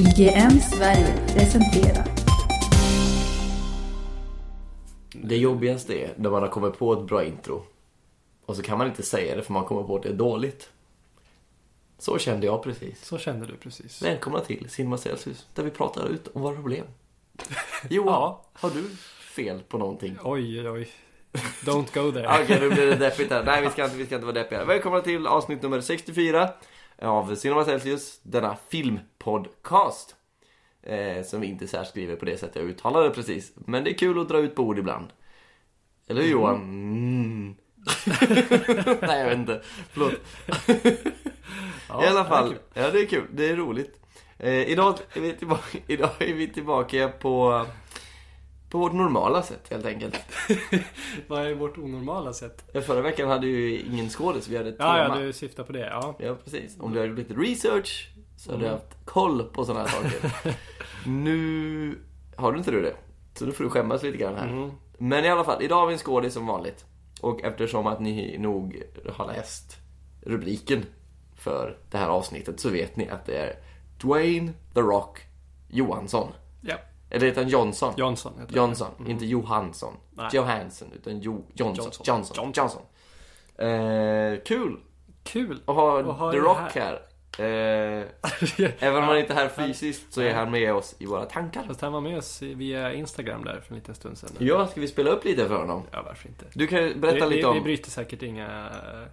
IGN Sverige presenterar Det jobbigaste är när man har kommit på ett bra intro. Och så kan man inte säga det för man kommer på att det är dåligt. Så kände jag precis. Så kände du precis. Välkomna till Cinema Celsius, där vi pratar ut om våra problem. Johan, Ja. har du fel på någonting? Oj, oj, oj. Don't go there. Okej, nu blir det deppigt här. Nej, vi ska inte, vi ska inte vara deppiga. Välkomna till avsnitt nummer 64 av Cinema Celsius, denna filmpodcast. Eh, som vi inte särskriver på det sättet jag uttalade precis. Men det är kul att dra ut på ord ibland. Eller hur Johan? Mm. Nej, jag vet inte. Förlåt. Ja, I alla det fall, kul. ja det är kul, det är roligt. Eh, idag, är vi tillbaka, idag är vi tillbaka på, på vårt normala sätt helt enkelt. Vad är vårt onormala sätt? Förra veckan hade ju ingen skådis, vi hade ett tema. Ja, ja, du syftar på det. Ja. Ja, precis. Om du hade gjort lite research så hade du Mm. haft koll på sådana här saker. nu har du inte du det. Så nu får du skämmas lite grann här. Mm. Men i alla fall, idag har vi en skådis som vanligt. Och eftersom att ni nog har läst rubriken för det här avsnittet så vet ni att det är Dwayne The Rock Johansson. Eller heter han Johnson? Johnson heter Johnson, inte Johansson. Nej. Johansson, utan jo, Johnson. Johnson. Johnson. Johnson. Johnson. Eh, kul. Kul. att ha The Rock här. Eh, även om han inte är här fysiskt så är han med oss i våra tankar. Fast han var med oss via Instagram där för en liten stund sedan. Ja, ska vi spela upp lite för honom? Ja, varför inte? Du kan berätta vi, lite om... vi bryter säkert inga...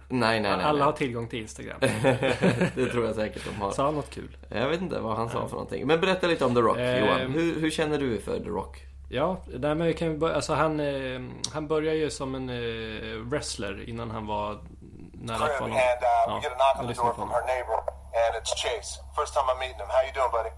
Nej, nej, nej. Alla nej. har tillgång till Instagram. det tror jag säkert de har. Sa han något kul? Jag vet inte vad han sa för någonting. Men berätta lite om The Rock, Eh, Johan. Hur, hur känner du för The Rock? Ja, nej, men vi kan börja, alltså han, eh, han började ju som en wrestler innan han var nära på and någon. uh, we get a knock jag on the lyssnar door på from honom. her neighbor, and it's Chase. First time I'm meeting him. How you doing, buddy?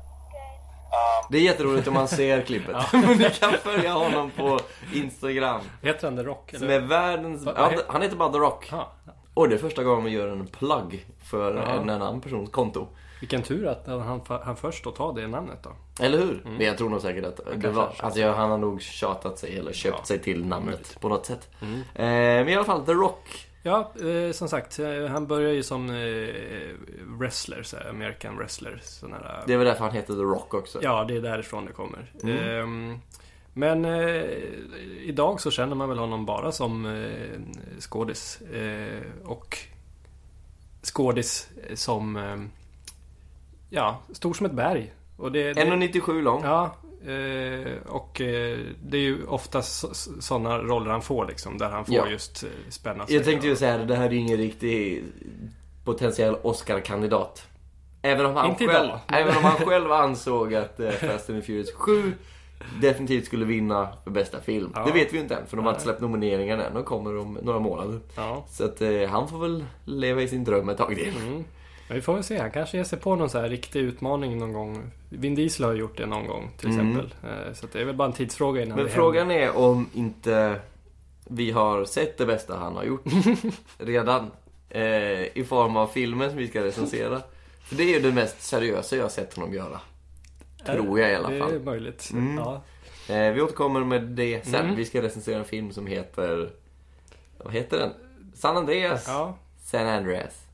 Um, Det är jätteroligt om man ser klippet. Men ni kan följa honom på Instagram. Heter han The Rock? Som är världens... Va- Ja, han heter bara The Rock. Ja, Och det är första gången man gör en plugg för Ja. en annan persons konto. vilken tur att han, han först då tar det namnet då. Eller hur? Men jag tror nog säkert att det Mm. kanske var, alltså han har nog tjatat sig eller köpt Ja. Mm. sig till namnet på något sätt. Eh, men i alla fall, The Rock. Ja, eh, som sagt, eh, han började ju som eh, wrestler, så här, American wrestler. Sån här, Det är väl därför han heter The Rock också. Ja, det är därifrån det kommer. Mm. Ehm, men eh, idag så känner man väl honom bara som eh, skådis. Eh, och skådis som, eh, ja, stor som ett berg. Och det, det, 1,97 lång. Ja, och eh, det är ju ofta sådana roller han får liksom. Där han får Ja. just eh, spänna sig. Jag tänkte ju säga det, det här är ju ingen riktig potentiell Oscar-kandidat. Även om han själv, idag. även om han själv ansåg att eh, Fast and Furious 7 definitivt skulle vinna för bästa film. Ja. Det vet vi ju inte än, för de har inte släppt nomineringarna än. De kommer om några månader. Ja. Så att eh, han får väl leva i sin dröm ett tag till. Mm. Men vi får väl se. Han kanske ger sig på någon så här riktig utmaning någon gång. Vin Diesel har gjort det någon gång till Mm. exempel. Eh, Så det är väl bara en tidsfråga innan Men det frågan är om inte vi har sett det bästa han har gjort redan. Eh, I form av filmen som vi ska recensera. För det är ju det mest seriösa jag har sett honom göra. händer. Tror jag i alla Det är fall. möjligt. Mm. Ja. Eh, vi återkommer med det sen. Mm. Vi ska recensera en film som heter... Vad heter den? San Andreas. ja, San Andreas.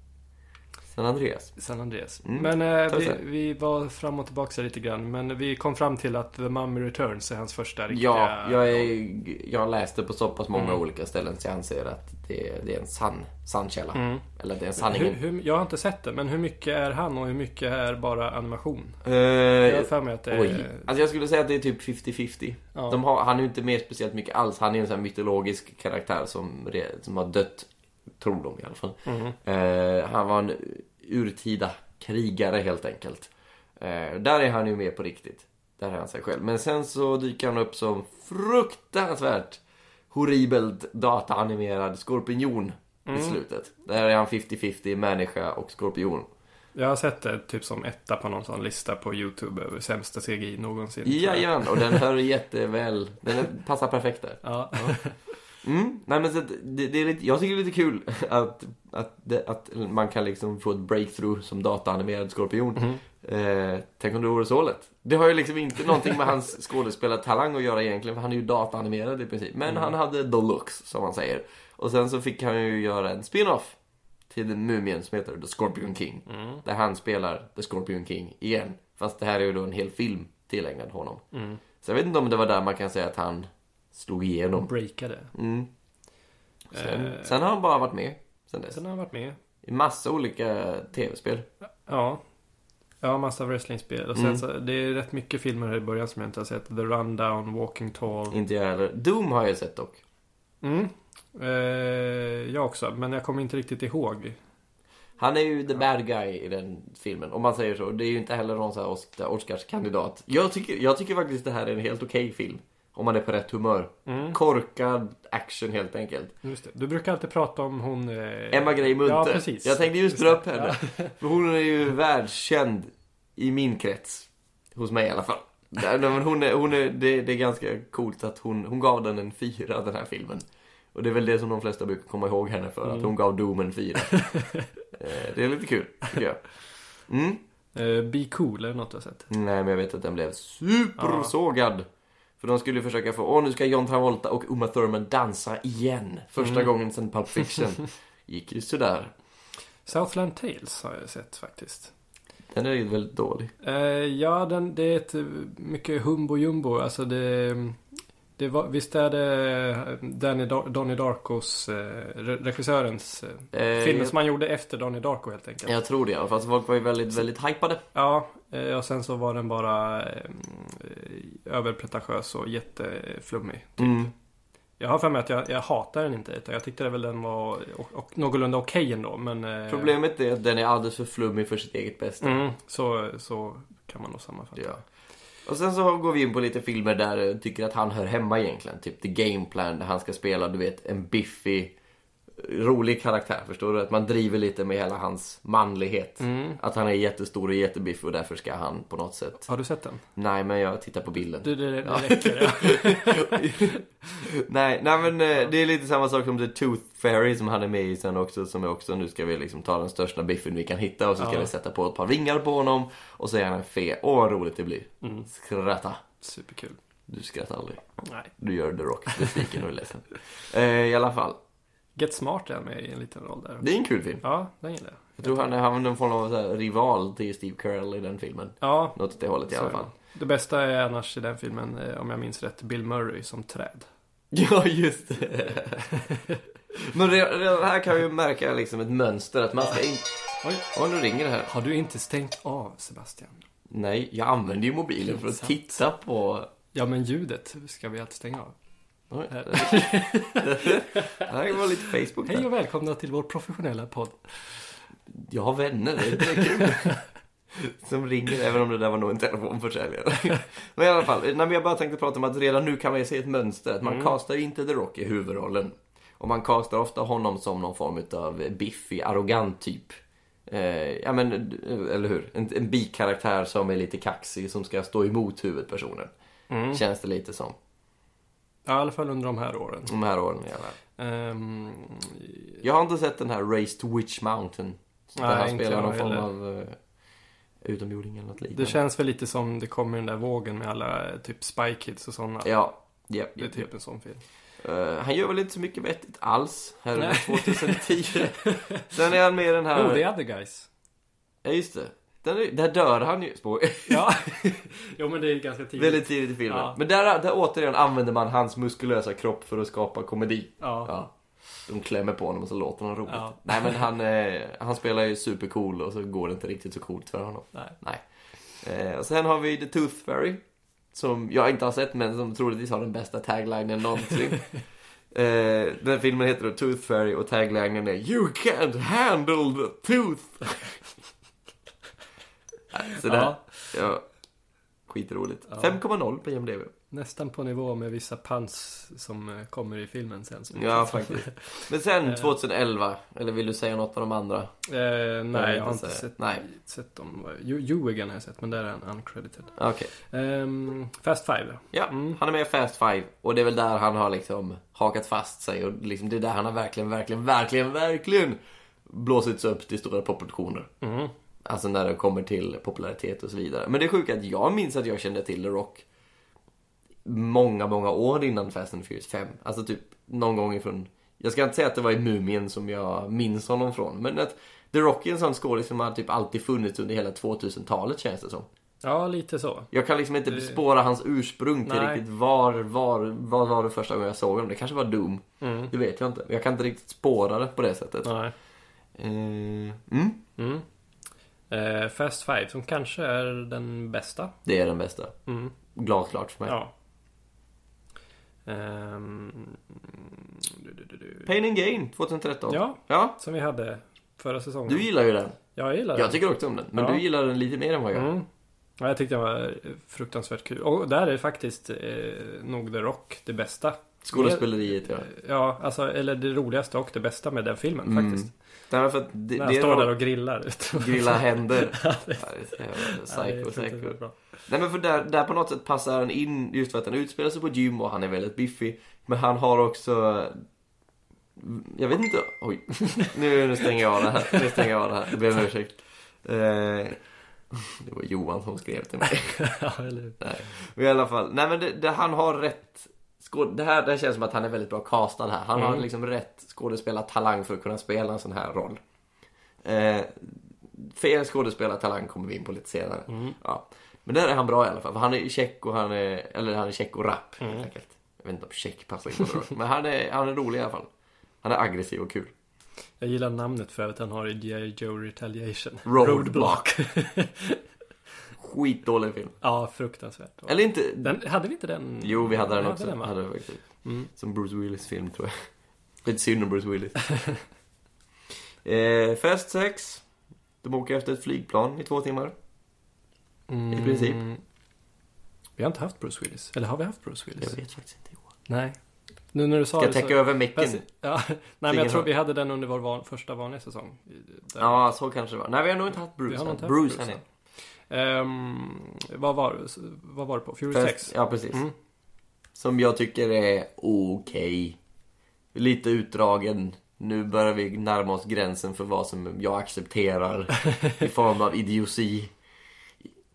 San Andreas. San Andreas. Mm. Men eh, vi, vi var fram och tillbaka lite grann. Men vi kom fram till att The Mummy Returns är hans första riktiga... Ja, jag, är, jag läste på så pass många Mm. olika ställen så jag anser att det, det är en sann, sann källa. Mm. Eller det är en Hur, sanningen. hur, jag har inte sett det, men hur mycket är han och hur mycket är bara animation? Eh, Jag har för mig att det är... Oj. Alltså jag skulle säga att det är typ 50-50. Ja. De har, han är ju inte med speciellt mycket alls. Han är en sån här mytologisk karaktär som, som har dött, tror de i alla fall. Mhm. Eh, han var en urtida krigare helt enkelt. Eh, där är han ju med på riktigt. Där är han sig själv. Men sen så dyker han upp som fruktansvärt horribelt dataanimerad skorpion Mm. i slutet. Där är han 50-50 människa och skorpion. Jag har sett det typ som etta på någon sån lista på YouTube över sämsta CGI någonsin. Jajamän, och den hör jätteväl. Den passar perfekt där. Ja. Mm. Nej, men så det, det är lite, jag tycker det är lite kul att, att, det, att man kan liksom få ett breakthrough som dataanimerad skorpion. Mhm. Eh, tänk om det vore så lätt. Det har ju liksom inte någonting med hans skådespelartalang att göra egentligen, för han är ju dataanimerad i princip. Men han hade the looks, som man säger. Och sen så fick han ju göra en spin-off till mumien som heter The Scorpion King. Där han spelar The Scorpion King igen. Fast det här är ju då en hel film tillägnad honom. Mm. Så jag vet inte om det var där man kan säga att han slog igenom. Breakade. Mm. Sen, Eh. sen har han bara varit med sen dess. Sen har han varit med. I massa olika tv-spel. Ja. Ja, massa wrestlingspel. Och sen Mm. så, det är rätt mycket filmer här i början som jag inte har sett. The Rundown, Walking Tall. Inte jag heller. Doom har jag sett dock. Mm. Eh, jag också, men jag kommer inte riktigt ihåg. Han är ju the bad guy i den filmen, om man säger så. Det är ju inte heller någon sån här Oscar- Oscarskandidat. Jag tycker, jag tycker faktiskt det här är en helt okej film. Om man är på rätt humör. Mm. Korkad action helt enkelt. Just det. Du brukar alltid prata om hon... Eh... Emma Grey Munthe. Ja, precis. Jag tänkte just dra upp henne. För hon är ju världskänd i min krets. Hos mig i alla fall. Nej, men hon är, hon är, det, det är ganska coolt att hon, hon gav den en fyra, den här filmen. Och det är väl det som de flesta brukar komma ihåg henne för, Mm. att hon gav Doom en fyra. Eh, det är lite kul, tycker jag. Mm. Eh, Be Cool, är det något du har sett? Nej, men jag vet att den blev supersågad. För de skulle försöka få, åh nu ska John Travolta och Uma Thurman dansa igen. Första Mm. gången sedan Pulp Fiction. Gick ju sådär. Southland Tales har jag sett faktiskt. Den är ju väldigt dålig. Eh, ja, den, det är ett eh, mycket humbo jumbo. Alltså det... det var, visst är det Danny Dar- Donnie Darkos, eh, re- regissörens eh, Eh, filmen som han gjorde efter Donnie Darko helt enkelt. Jag tror det i alla fall. Så folk var ju väldigt, väldigt hypade. Ja, eh, och sen så var den bara eh, överpretentiös och jätteflummig. Typ. Mm. Jag har för mig att jag, jag hatar den inte. Utan jag tyckte väl den var och, och, någorlunda okej ändå. Men... eh, Problemet är att den är alldeles för flummig för sitt eget bästa. Mm, så, så kan man nog sammanfatta. Ja. Och sen så går vi in på lite filmer där jag tycker att han hör hemma egentligen. Typ The Game Plan där han ska spela, du vet, en biffig, rolig karaktär. Förstår du? Att man driver lite med hela hans manlighet. Mm. Att han är jättestor och jättebiffig och därför ska han på något sätt... Har du sett den? Nej, men jag tittar på bilden. Du, det, det räcker. Ja. nej, nej men eh, det är lite samma sak som The Tooth Fairy som han är med i sen också. Som är också, nu ska vi liksom ta den största biffen vi kan hitta och så ska Ja. vi sätta på ett par vingar på honom. Och så är han en fe. Åh, vad roligt det blir. Mm. Skratta. Superkul. Du skrattar aldrig. Nej. Du gör The Rock besviken och ledsen. Eh, I alla fall. Get Smart är med i en liten roll där. Det är en kul film. Ja, den gillar jag. Jag tror han är, han någon form av så rival till Steve Carell i den filmen. Ja, Något åt det hållet i alla fall. Det bästa är annars i den filmen, eh, om jag minns rätt, Bill Murray som träd. Ja, just det. Men redan här kan vi ju märka liksom ett mönster att man ska in... Oj. Oj, nu ringer det här. Har du inte stängt av, Sebastian? Nej, jag använder ju mobilen för att titta på... Ja, men ljudet ska vi alltid stänga av. Här. Det här var lite Facebook Hej och välkomna till vår professionella podd. Jag har vänner, det är kul. Som ringer, även om det där var nog en telefonförsäljare. Men i alla fall, nej, jag bara tänkte prata om att redan nu kan man ju se ett mönster. Att man Mm. castar ju inte The Rock i huvudrollen. Och man castar ofta honom som någon form av biffig, arrogant typ. Eh, ja men, eller hur? En, en bikaraktär som är lite kaxig, som ska stå emot huvudpersonen. Mm. Känns det lite som. Ja, i alla fall under de här åren. De här åren fall. Ehm, Jag har inte sett den här Race to Witch Mountain. Där Nej, han inte spelar någon form av uh, utomjording eller något liknande. det känns väl lite som det kommer den där vågen med alla eh, typ Spy Kids och sådana. Ja, ja, Det är ja, typ en sån film. Eh, han gör väl inte så mycket vettigt alls här under Nej. 2010. Sen är han med i den här... Oh, The Other Guys. Ja, just det. Den är, där dör han ju. Spår. Ja. jo, men det är ganska tidigt. Väldigt tidigt i filmen. Ja. Men där, där återigen använder man hans muskulösa kropp för att skapa komedi. Ja. Ja. De klämmer på honom och så låter han roligt. Ja. Nej men han, eh, han spelar ju supercool och så går det inte riktigt så coolt för honom. Nej. Nej. Eh, och sen har vi The Tooth Fairy. Som jag inte har sett men som troligtvis har den bästa taglinen någonsin. eh, den filmen heter då Tooth Fairy och taglinen är You can't handle the tooth. Nej, så där. Ja. Ja. Skitroligt. Ja. 5,0 på IMDB. Nästan på nivå med vissa pants som eh, kommer i filmen sen. Som Ja, faktiskt. Men sen 2011, eller vill du säga något av de andra? Eh, nej, jag har inte sett, Nej. sett dem. Ewigan har jag sett, men där är han uncredited. Okej. Ehm, Fast Five. Ja, Mm. han är med i Fast Five och det är väl där han har liksom hakat fast sig och liksom det är där han har verkligen, verkligen, verkligen, verkligen blåsits upp till stora proportioner. Mm. Alltså när det kommer till popularitet och så vidare. Men det är sjukt att jag minns att jag kände till The Rock många, många år innan Fast and Furious 5. Alltså typ någon gång ifrån... Jag ska inte säga att det var i Mumien som jag minns honom från, men att The Rock är en sån skådis som har typ alltid funnits under hela 2000-talet känns det som. Ja, lite så. Jag kan liksom inte Det- spåra hans ursprung till Nej. riktigt var, var, vad var det första gången jag såg honom? Det kanske var Doom. Mm. Det vet jag inte. Jag kan inte riktigt spåra det på det sättet. Nej. Eh, mm, Mm. Eh, Fast Five, som kanske är den bästa. det är den bästa. Mm. Glasklart för mig. Ja. Ehm, du, du, du, du. Pain and Gain 2013. Ja, ja. som vi hade förra säsongen. Du gillar ju den. Ja, jag gillar Jag den. tycker också om den. Men Ja. du gillar den lite mer än vad jag gör. Mm. Ja, jag tyckte den var fruktansvärt kul. Och där är faktiskt eh, nog The Rock det bästa. Skådespeleriet, ja. Ja, alltså, eller det roligaste och det bästa med den filmen Mm. faktiskt. Därför att det, han står där och grillar. grilla händer. Psycho, psycho. Nej men för där, där på något sätt passar han in just för att han utspelar sig på ett gym och han är väldigt biffig. Men han har också... Jag vet inte... Oj. Nu, nu stänger jag av det här. Nu stänger jag av det här. Jag ber om ursäkt. Eh, det var Johan som skrev till mig. ja, eller hur? Nej. Men i alla fall. Nej men det, det, han har rätt... Det, här, det här känns som att han är väldigt bra castad här. Han har Mm. liksom rätt skådespelartalang för att kunna spela en sån här roll. Eh, fel skådespelartalang kommer vi in på lite senare. Mm. Ja. Men där är han bra i alla fall. För han är tjeck och han är, eller han är tjeck och rapp Mm. helt enkelt. Jag vet inte om tjeck passar in på det. Men han är, han är rolig i alla fall. Han är aggressiv och kul. Jag gillar namnet för att han har i G.I. Joe Retaliation. Roadblock. Skitdålig film. ja, fruktansvärt. Eller inte... Den, hade vi inte den? Jo, vi hade den Vi också. den, va? hade vi faktiskt. Mm. Som Bruce Willis film tror jag. Lite synd om Bruce Willis. eh, Fast Sex. De åker efter ett flygplan i två timmar. I princip. Mm. Vi har inte haft Bruce Willis. Eller har vi haft Bruce Willis? Jag vet faktiskt inte. Nej. Nu när du sa Ska jag täcka så... över micken? Ja, nej men jag tror vi hade den under vår van, första vanliga säsong. Där. Ja, så kanske det var. Nej, vi har nog inte haft Vi Bruce har nog än. Bruce, Bruce Ehm, vad, var, vad var det på? Fury Fast- 6? Ja, precis. Mm. Som jag tycker är okej. Lite utdragen. Nu börjar vi närma oss gränsen för vad som jag accepterar i form av idiosi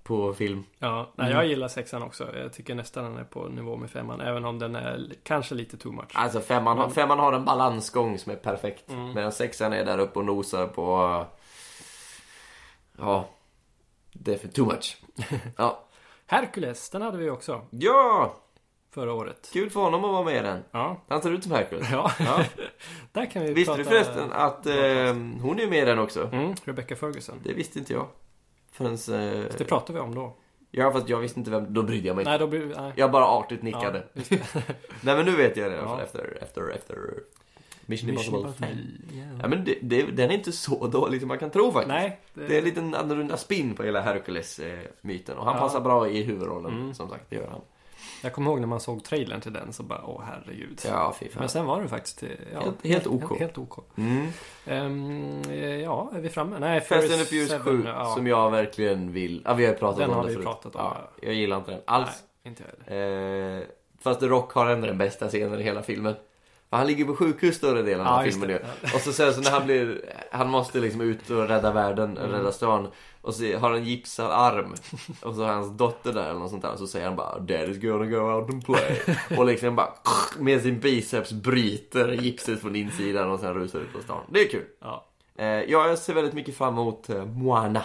på film. Ja, nej, Mm. jag gillar sexan också. Jag tycker nästan den är på nivå med femman. Även om den är kanske lite too much. Alltså femman, har, femman har en balansgång som är perfekt. Mm. Medan sexan är där uppe och nosar på... Ja, det är för too much. Ja, Hercules, den hade vi också ja förra året. kul för honom att vara med i den. Ja, Han ser ut som Hercules. ja. Ja. där kan vi Visste prata... du förresten att eh, hon är med i den också? Mm, Rebecca Ferguson. Det visste inte jag. Förrän... Eh, Det pratade vi om då. ja, fast jag visste inte vem... Då brydde jag mig inte. Nej, då blir nej. Jag bara artigt nickade. Ja. Nej men nu vet jag det i alla fall efter, efter, efter Mission, Mission Impossible Impossible. 5. Ja. Ja men det, det, den är inte så dålig som man kan tro faktiskt. Nej, Det är en liten annorlunda spin på hela Hercules-myten. Och han Ja. passar bra i huvudrollen, Mm. som sagt. Det gör han. Jag kommer ihåg när man såg trailern till den så bara, åh herregud. Ja. Men sen var den faktiskt, eh, ja, Helt- helt OK. Helt, helt OK. Mm. Eh, ja, är vi framme? Nej, Fast and Furious 7, Seven, ja. som jag verkligen vill... Ja, vi har pratat Den om har det vi förut. pratat om, Ja, ja. jag gillar inte den alls. Nej, inte jag heller. Eh, fast The Rock har ändå den bästa scenen i hela filmen. Han ligger på sjukhus större delen Ja, av just filmen nu. Och så sen så när han blir... Han måste liksom ut och rädda världen, Mm. rädda stan. Och så har han en gipsad arm. Och så har hans dotter där eller något sånt där. Och så säger han bara Daddy's gonna go out and play. och liksom bara med sin biceps bryter gipset från insidan och sen rusar ut på stan. Det är kul. Ja. Eh, jag ser väldigt mycket fram emot eh, Moana.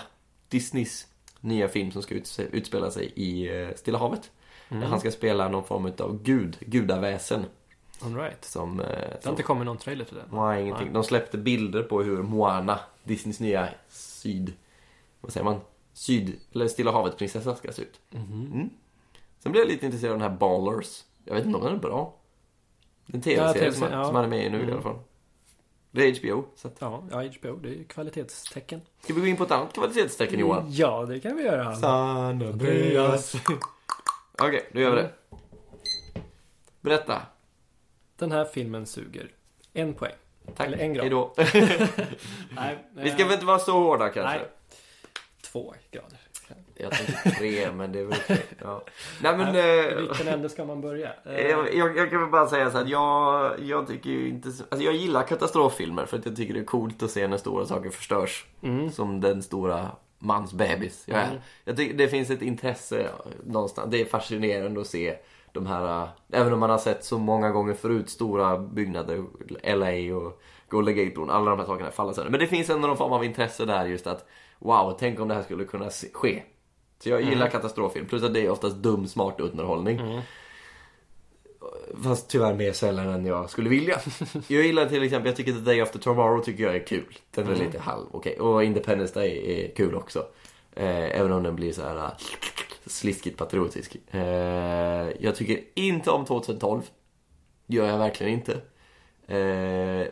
Disneys nya film som ska uts- utspela sig i eh, Stilla havet. Mm. Där han ska spela någon form av gud, gudaväsen. All right. Som... Eh, Det har som inte kommit någon trailer till den. nej, ingenting. De släppte bilder på hur Moana, Disneys nya syd... Vad säger man? Syd... Eller Stilla havet-prinsessa ska se ut. Mhm. Mm. Sen blev jag lite intresserad av den här Ballers. Jag vet inte om den är bra. Det är en Ja, tv-serie som, TV-serie, ja. som han är med i nu i Mm. alla fall. Det är HBO. Så att... Ja, ja, HBO, det är ju kvalitetstecken. Ska vi gå in på ett annat kvalitetstecken Johan? Ja, det kan vi göra. San Andreas. Okej, då gör vi det. Berätta. Den här filmen suger. En poäng. Tack. Eller en grad. Hejdå. Nej, Vi ska väl inte vara så hårda kanske? Nej. Två grader. Jag tänkte tre, men det är väl okej. Ja. Nej men... I eh, vilken ände ska man börja? Eh, jag, jag, jag kan väl bara säga så att jag, jag tycker inte... så- Alltså jag gillar katastroffilmer för att jag tycker det är coolt att se när stora saker förstörs. Mm. Som den stora mansbebis jag är. Mm. Jag tycker det finns ett intresse någonstans. Det är fascinerande att se de här, äh, även om man har sett så många gånger förut, stora byggnader, LA och Golden Gate-bron, alla de här sakerna faller sönder. Men det finns ändå någon form av intresse där just att wow, tänk om det här skulle kunna ske. Så jag gillar katastroffilm, plus att det är oftast dum, smart underhållning. Fast tyvärr mer sällan än jag skulle vilja. Jag gillar till exempel, jag tycker The Day After Tomorrow tycker jag är kul. Den är lite halv, okej. Och Independence Day är kul också. Eh, även om den blir så här äh, sliskigt patriotisk. Eh, jag tycker inte om 2012. Gör jag verkligen inte. Eh,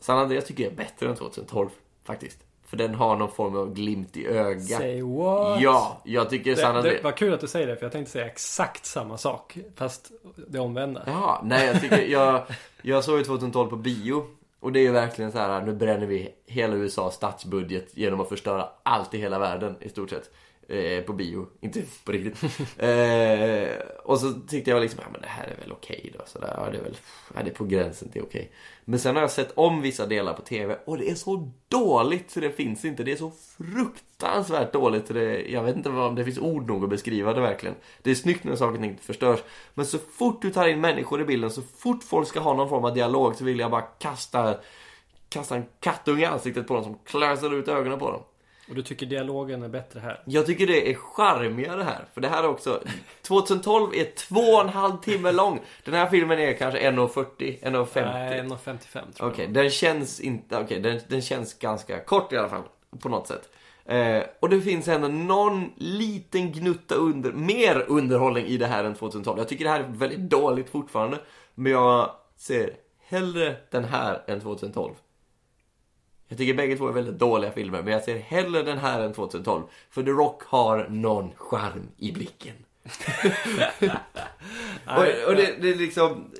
San Andreas tycker jag är bättre än 2012, faktiskt. För den har någon form av glimt i ögat. Say what? Ja, jag tycker San Det, Andreas... det var kul att du säger det, för jag tänkte säga exakt samma sak. Fast det omvända. Ja, nej jag tycker, jag, jag såg ju 2012 på bio. Och det är ju verkligen så här, nu bränner vi hela USAs statsbudget genom att förstöra allt i hela världen i stort sett. Eh, på bio, inte på riktigt. eh, och så tyckte jag liksom, ja men det här är väl okej då. Så där, ja, det är väl, ja, det är på gränsen till okej. Men sen har jag sett om vissa delar på TV och det är så dåligt så det finns inte. Det är så fruktansvärt dåligt det, jag vet inte om det finns ord nog att beskriva det verkligen. Det är snyggt när saker ting förstörs. Men så fort du tar in människor i bilden, så fort folk ska ha någon form av dialog så vill jag bara kasta, kasta en kattunge i ansiktet på dem som klösar ut ögonen på dem. Och du tycker dialogen är bättre här? Jag tycker det är charmigare här. För det här är också... 2012 är två och en halv timme lång. Den här filmen är kanske 1.40, 1.50. Nej, 1.55 tror jag. Okej, den känns inte... Okej, den, den känns ganska kort i alla fall. På något sätt. Eh, och det finns ändå någon liten gnutta under, mer underhållning i det här än 2012. Jag tycker det här är väldigt dåligt fortfarande. Men jag ser hellre den här än 2012. Jag tycker bägge två är väldigt dåliga filmer, men jag ser hellre den här än 2012. För The Rock har någon charm i blicken. och och det, det är liksom...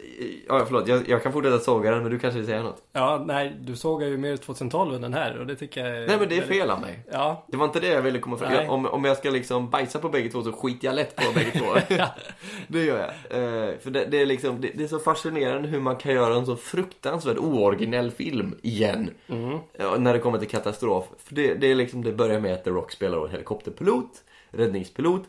Ja, förlåt, jag, jag kan fortsätta såga den, men du kanske vill säga något? Ja, nej, du sågar ju mer 2012 än den här och det tycker jag Nej, men det är fel av mig. Ja, Det var inte det jag ville komma fram jag, om, om jag ska liksom bajsa på bägge två så skiter jag lätt på bägge två. det gör jag. Eh, för det, det, är liksom, det, det är så fascinerande hur man kan göra en så fruktansvärt ooriginell film igen. Ja, när det kommer till katastrof. För det, det är liksom, det börjar med att The Rock spelar en helikopterpilot, räddningspilot.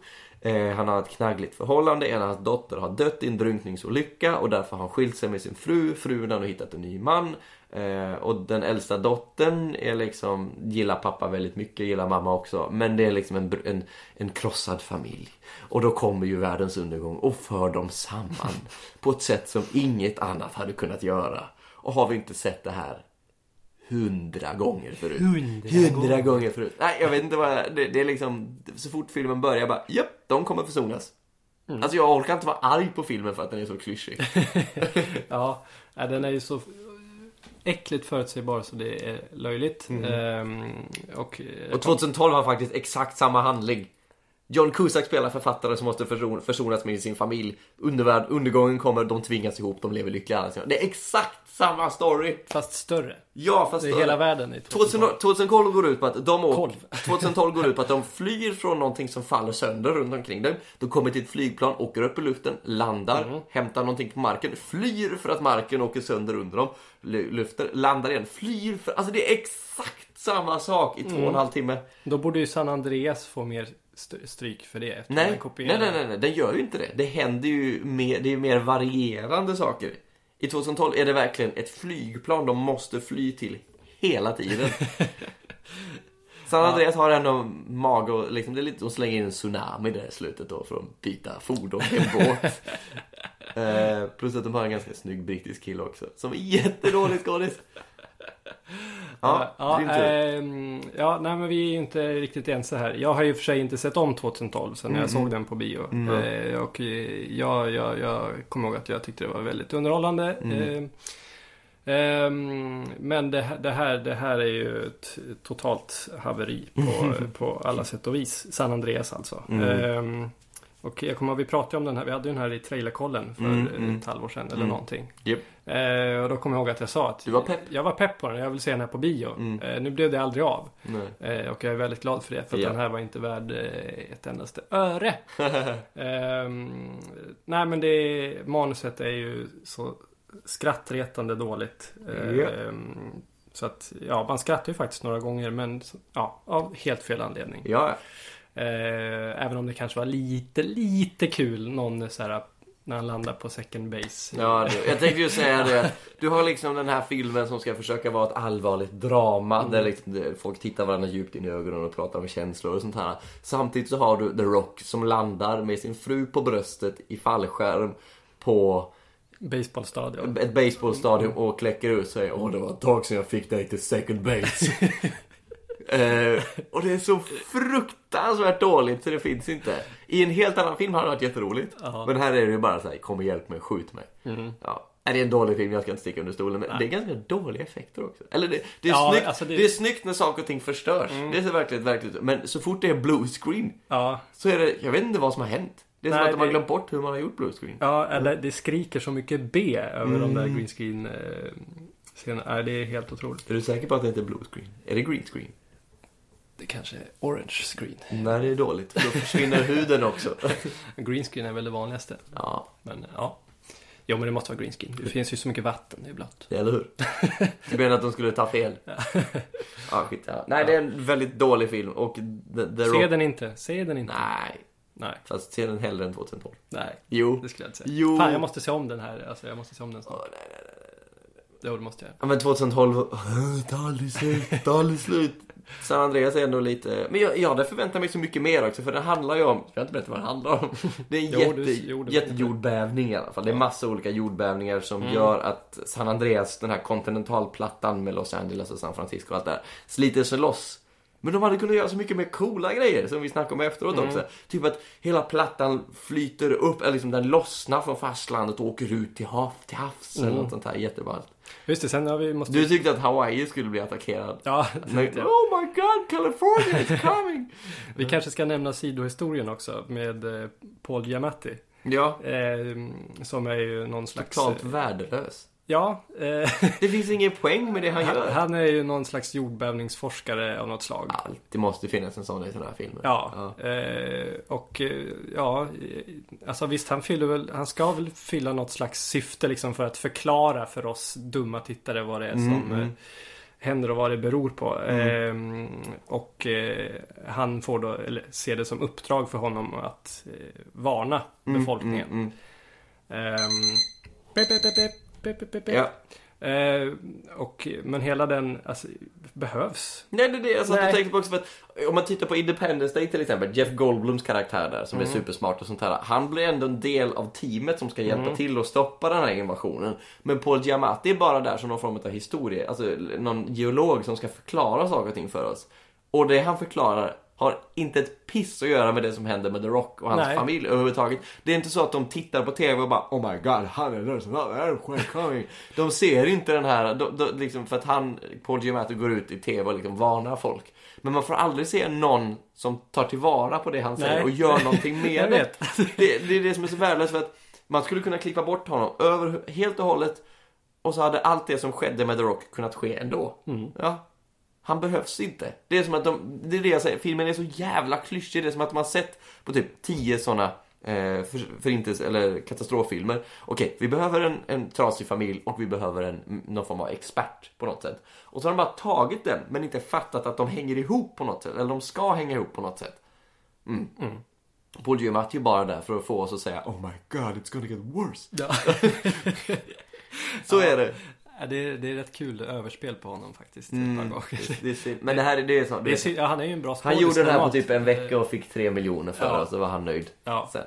Eh, han har ett knaggligt förhållande, en av hans dotter har dött i en drunkningsolycka och därför har han skilt sig med sin fru. Frun har nu hittat en ny man. Eh, och den äldsta dottern är liksom, gillar pappa väldigt mycket, gillar mamma också. Men det är liksom en, en, en krossad familj. Och då kommer ju världens undergång och för dem samman. på ett sätt som inget annat hade kunnat göra. Och har vi inte sett det här hundra gånger förut? Hundra, gånger förut. Nej, jag vet inte vad det, det är liksom, så fort filmen börjar bara, japp, de kommer försonas. Alltså jag orkar inte vara arg på filmen för att den är så klyschig. ja, den är ju så äckligt förutsägbar så det är löjligt. Ehm, och, Och 2012 har faktiskt exakt samma handling. John Cusack spelar författare som måste förson, försonas med sin familj. Undervärld, undergången kommer, de tvingas ihop, de lever lyckliga. Det är exakt samma story. fast större. Ja, fast Det är hela världen i 2012. 2012, 2012 går ut på att de åker, Kolv. 2012 går ut på att de flyr från någonting som faller sönder runt omkring dem. De kommer till ett flygplan, åker upp i luften, landar, Mm. hämtar någonting på marken, flyr för att marken åker sönder under dem, luften, landar igen, flyr för... Alltså det är exakt samma sak i två och Mm. en halv timme. Då borde ju San Andreas få mer stryk för det. eftersom Nej, den nej, kopierar- nej, nej, nej, den gör ju inte det. Det händer ju mer, det är mer varierande saker. I 2012 är det verkligen ett flygplan de måste fly till hela tiden. San Andreas har ändå mage och liksom, det är lite, de slänger in en tsunami där i slutet då för att byta fordon till en båt. eh, plus att de har en ganska snygg brittisk kille också, som är jättedålig skådis. Ja, Ja, ehm, ja, nej men vi är ju inte riktigt ense här. Jag har ju för sig inte sett om 2012 sen Mm, jag såg den på bio. Eh, och eh, jag, jag, jag kommer ihåg att jag tyckte det var väldigt underhållande. Mm. Ehm, men det, här- det, här, det här är ju ett totalt haveri på, på alla sätt och vis. San Andreas alltså. Mm. Ehm, och jag kommer ihåg, vi pratade om den här, vi hade ju den här i trailerkollen för Mm, eh, mm. ett halvår sedan eller Mm. någonting. Japp. Eh, och då kommer jag ihåg att jag sa att Du var pepp. jag var pepp på den, jag vill se den här på bio. Mm. Eh, nu blev det aldrig av. Eh, och jag är väldigt glad för det, för att Ja. den här var inte värd eh, ett endaste öre. Ehm, nej men det, manuset är ju så skrattretande dåligt. Ja. Ehm, så att, ja, man skrattar ju faktiskt några gånger, men ja, av helt fel anledning. Ja, Eh, även om det kanske var lite, lite kul någon så här När han landar på second base. Ja, du, jag tänkte ju säga det. Du har liksom den här filmen som ska försöka vara ett allvarligt drama där liksom folk tittar varandra djupt in i ögonen och pratar om känslor och sånt här. Samtidigt så har du The Rock som landar med sin fru på bröstet i fallskärm på Baseballstadion. ett baseballstadion och kläcker ut sig. Åh, det var ett tag sedan jag fick dig till second base. eh, och det är så fruktansvärt dåligt så det finns inte. I en helt annan film hade det varit jätteroligt. Ja. Men här är det ju bara så här, kom och hjälp mig, skjut mig. Ja. Nej, Det är en dålig film, jag ska inte sticka under stolen. Men det är ganska dåliga effekter också. Eller det, det, är, Ja, snyggt, alltså det- det... är snyggt när saker och ting förstörs. Det är verkligen verkligt. Men så fort det är blue screen Ja, så är det, jag vet inte vad som har hänt. Det är som Nej, att de har glömt bort hur man har gjort blue screen. ja, eller det skriker så mycket B över de Mm. där green screen eh, scenerna. Nej, det är helt otroligt. Är du säker på att det inte är blue screen? Är det green screen? Det kanske är orange screen. Nej, det är dåligt. För då försvinner huden också. Green screen är väl det vanligaste. Ja, Men ja. Jo, men det måste vara green screen. Det finns ju så mycket vatten, det är blött. eller hur? Du menar att de skulle ta fel? Ja, skit ja. Nej, det är en väldigt dålig film och The, Se Rock... den inte. Se den inte. Nej, Nej. fast se den hellre än 2012. Nej. Jo. Det skulle jag inte säga. Jo. Fan, jag måste se om den här. Alltså, jag måste se om den snart. Åh, nej, nej, nej. Jo, det måste jag. Ja, men 2012... Det tar aldrig slut, det tar aldrig slut. San Andreas är ändå lite... Men jag, jag hade förväntat mig så mycket mer också, för den handlar ju om... Ska jag inte berätta vad den handlar om? Det är en Jo, jätte, du- jättejordbävning i alla fall. Det är massa olika jordbävningar som gör att San Andreas, den här kontinentalplattan med Los Angeles och San Francisco och allt det där, sliter sig loss. Men de hade kunnat göra så mycket mer coola grejer som vi snackade om efteråt också. Typ att hela plattan flyter upp, eller liksom den lossnar från fastlandet och åker ut till, hav, till havs eller något sånt här jätteballt. Just det, sen har vi måste... Du tyckte att Hawaii skulle bli attackerad. Ja, Men, jag. oh my god, California is coming! Vi kanske ska nämna sidohistorien också med eh, Paul Giamatti. ja, Eh, som är ju någon slags... totalt värdelös. Ja, eh, Det finns ingen poäng med det han han, gör. han är ju någon slags jordbävningsforskare av något slag. Alltid måste finnas en sån i såna här filmer. Ja, eh, och eh, ja, eh, alltså visst han fyller väl, han ska väl fylla något slags syfte liksom för att förklara för oss dumma tittare vad det är som eh, händer och vad det beror på. Eh, och eh, han får då, eller ser det som uppdrag för honom att varna befolkningen. Mm, Ehm, pep, pep, pep, pep, pep, pep. Ja. Eh, och, men hela den alltså, behövs. Nej, det är det jag satt och tänkte på också för att om man tittar på Independence Day till exempel, Jeff Goldblums karaktär där som är supersmart och sånt här. Han blir ändå en del av teamet som ska hjälpa till att stoppa den här invasionen. Men Paul Giamatti är bara där som någon form av historie, alltså någon geolog som ska förklara saker och ting för oss. Och det han förklarar har inte ett piss att göra med det som händer med The Rock och hans Nej. familj överhuvudtaget. Det är inte så att de tittar på TV och bara Oh my god, han är där som är. De ser inte den här, de, de, liksom, för att han, Paul Giamatti går ut i TV och liksom varnar folk. Men man får aldrig se någon som tar tillvara på det han säger Nej. och gör någonting med det. det. Det är det som är så värdelöst för att man skulle kunna klippa bort honom över, helt och hållet och så hade allt det som skedde med The Rock kunnat ske ändå. Ja. Han behövs inte. Det är som att de, det är det jag säger, filmen är så jävla klyschig. Det är som att man har sett på typ 10 sådana eh, för, förintelse eller katastroffilmer. Okej, vi behöver en, en trasig familj och vi behöver en, någon form av expert på något sätt. Och så har de bara tagit den, men inte fattat att de hänger ihop på något sätt. Eller de ska hänga ihop på något sätt. Mm. Paul Giamatti är bara där för att få oss att säga Oh my god, it's gonna get worse. Ja. Så är det. Ja, det, är, det är rätt kul överspel på honom faktiskt. Mm. det är, men det här är det är så. Det Det är, är, sy- ja, han är ju en bra han gjorde det här på typ en vecka och fick tre miljoner för Ja. det och så var han nöjd. Ja. Sen.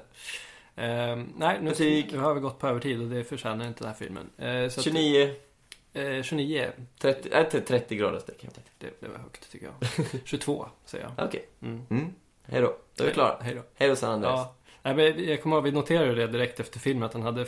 Ehm, nej, nu, nu har vi gått på övertid och det förtjänar inte den här filmen. Eh, så att- 29, eh, 29. 30, äh, 30 grader streck. Det, det var högt tycker jag. 22 säger jag. Okej. Mm. Mm. Hej då. Då är vi klara. Hej då. Hej då San Andreas. Ja. Nej, jag kommer ihåg, vi noterade det direkt efter filmen att han hade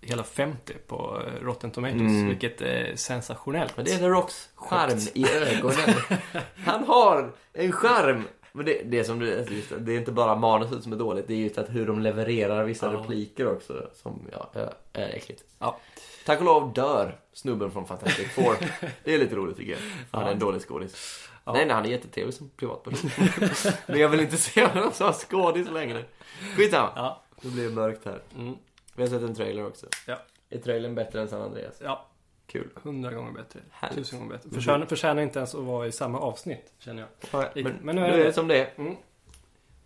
hela 50 på eh, Rotten Tomatoes. Mm. Vilket är sensationellt. Men det är The Rocks charm i ögonen. Han har en charm. Men det, det, är som du, alltså just, det, det är inte bara manuset som är dåligt, det är just att hur de levererar vissa Ja. repliker också som ja, är, äckligt. Ja. Tack och lov dör snubben från Fantastic Four. Det är lite roligt tycker jag. Han är en dålig skådis. Ja. Nej, nej, han är jättetrevlig som privatperson. Men jag vill inte se honom som skådis längre. Skitsamma. Ja. Nu blir det mörkt här. Mm. Vi har sett en trailer också. Ja. Är trailern bättre än San Andreas? Ja. Kul. Hundra gånger bättre. Härligt. Tusen gånger bättre. Förtjänar, förtjänar inte ens att vara i samma avsnitt, känner jag. Ja, Lite. men, Men nu är det det- som det är. Mm.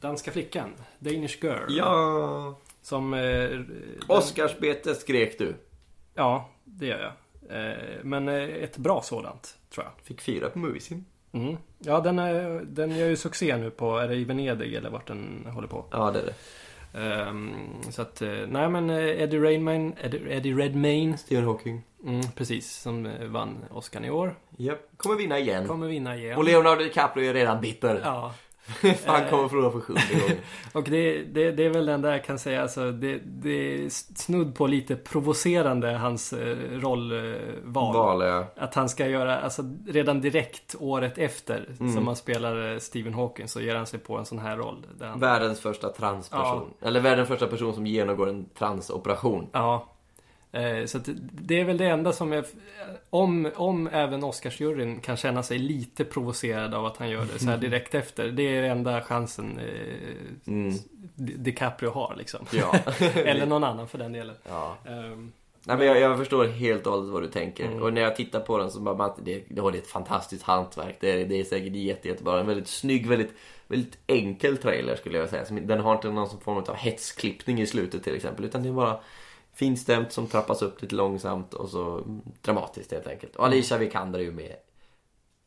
Danska flickan. Danish Girl. Ja! Som... Eh, Oscarsbete skrek du. Ja, det gör jag. Eh, men eh, ett bra sådant, tror jag. Fick fyra på Moviesin. Mm. Ja, den, är, den gör ju succé nu på, är det i Venedig eller vart den håller på? Ja, det är det. Ehm, så att, eh, nej men eh, Eddie Redmayne, Eddie, Eddie Redmayne, Stephen Hawking. Mm, precis, som eh, vann Oscar i år. Japp. Kommer vinna igen. Kommer vinna igen. Och Leonardo DiCaprio är redan bitter. Ja, Han kommer förlora för sjunde gången. och det, det, det är väl den där jag kan säga, alltså, det, det är snudd på lite provocerande hans eh, rollval. Val, ja. Att han ska göra, alltså redan direkt året efter Mm. som han spelar eh, Stephen Hawking så ger han sig på en sån här roll. Han, Världens första transperson. Eller världens första person som genomgår en transoperation. Ja. Eh, Så det- är väl det enda som är... Om, om även Oscarsjuryn kan känna sig lite provocerad av att han gör det så här direkt efter. Det är enda chansen eh, Mm. Di- DiCaprio har liksom. Ja. Eller någon annan för den delen. ja. Ehm, Nej, men jag, jag förstår helt och hållet vad du tänker. Mm. Och när jag tittar på den så bara, man, det, det, är ett fantastiskt hantverk. Det är, det är säkert jätte, jättebra. En väldigt snygg, väldigt, väldigt enkel trailer skulle jag säga. Den har inte någon form av hetsklippning i slutet till exempel. Utan det är bara finstämt som trappas upp lite långsamt och så dramatiskt helt enkelt. Och Alicia Vikander är ju med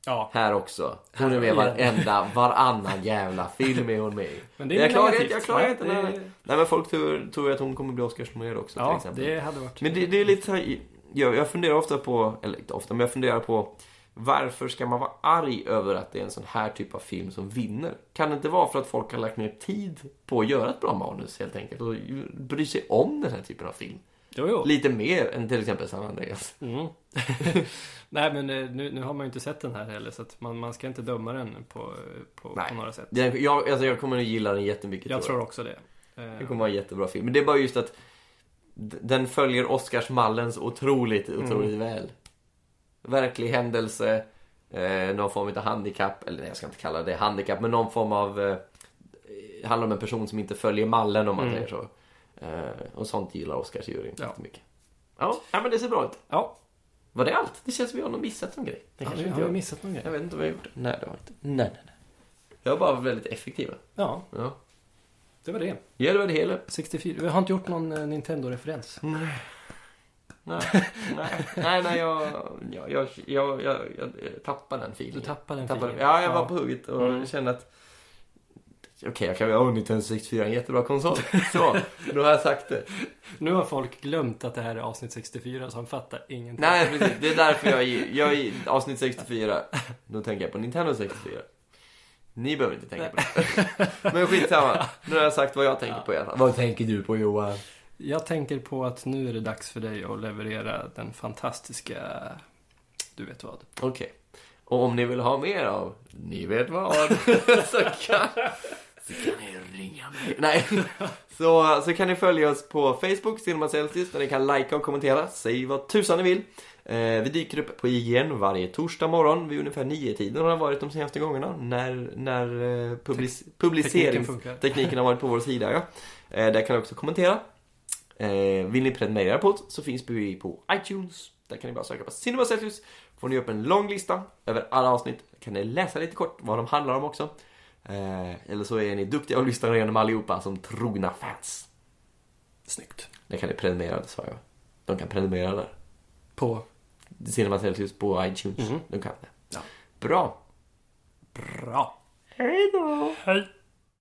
Ja, här också. Hon är med varenda, varannan jävla film är hon med i. Men det är jag klagar jag klagar inte. det- Nej, nej. nej men folk tror, tror att hon kommer bli Oscarsnominerad också till ja exempel. det hade varit... Men det, det är lite så här, jag, jag funderar ofta på, eller inte ofta, men jag funderar på varför ska man vara arg över att det är en sån här typ av film som vinner? Kan det inte vara för att folk har lagt ner tid på att göra ett bra manus helt enkelt och bry sig om den här typen av film? Jo, jo. Lite mer än till exempel San Andreas. Mm. Nej men eh, nu, nu har man ju inte sett den här heller så att man, man ska inte döma den på, på, på några sätt. Den, jag, alltså jag kommer att gilla den jättemycket. Jag tror tror också det. Eh, Det kommer vara en jättebra film. Men det är bara just att den följer Oscarsmallens otroligt, otroligt väl. Verklig händelse, eh, någon form av handikapp, eller nej jag ska inte kalla det handikapp, men någon form av... Eh, det handlar om en person som inte följer mallen om man Mm. säger så. Eh, och sånt gillar Oscarsjuryn Ja. jättemycket. Ja, ja, men det ser bra ut. Ja, Var det allt? Det känns som vi har missat någon grej. Det har kanske vi, har vi jag. missat någon Jag grej? vet inte vad jag gjorde. Nej, det har jag inte. Nej, nej, nej. Jag var bara väldigt effektiva. Ja, Ja. det var det. Ja, det var det hela. 64. Vi har inte gjort någon eh, Nintendo-referens. Nej. Nej, nej, nej, nej jag, jag, jag, jag, jag, jag tappade den filen. Du tappade den Tappade- filen. Ja, jag var Ja. på hugget och Mm. kände att Okej, jag kan väl ha Nintendo 64 en jättebra konsol. Så, nu har jag sagt det. Nu har folk glömt att det här är avsnitt 64 så de fattar ingenting. Nej, precis. Det är därför jag är, jag är avsnitt 64. Då tänker jag på Nintendo 64. Ni behöver inte tänka på det. Men skitsamma. Nu har jag sagt vad jag tänker på i alla fall. Vad tänker du på Johan? Jag tänker på att nu är det dags för dig att leverera den fantastiska... Du vet vad. Okej. Och om ni vill ha mer av Ni vet vad så kan, så kan ni ringa mig. Nej. Så, så kan ni följa oss på Facebook, Cinema Celsius, där ni kan likea och kommentera. Säg vad tusan ni vill. Eh, vi dyker upp på IGN varje torsdag morgon vid ungefär nio tiden har det varit de senaste gångerna. När, när eh, public, Tekniken publiceringstekniken har varit på vår sida. Ja. Eh, där kan ni också kommentera. Eh, vill ni prenumerera på oss så finns vi på iTunes. Där kan ni bara söka på Cinema Celsius. Får ni upp en lång lista över alla avsnitt. Kan ni läsa lite kort vad de handlar om också. Eh, eller så är ni duktiga och lyssnar igenom allihopa som trogna fans. Snyggt. Där kan ni prenumerera, det sa jag. De kan prenumerera där. På... Cinema Celsius på iTunes. Mhm. De kan det. Ja. Bra. Bra. Hej då! Hej.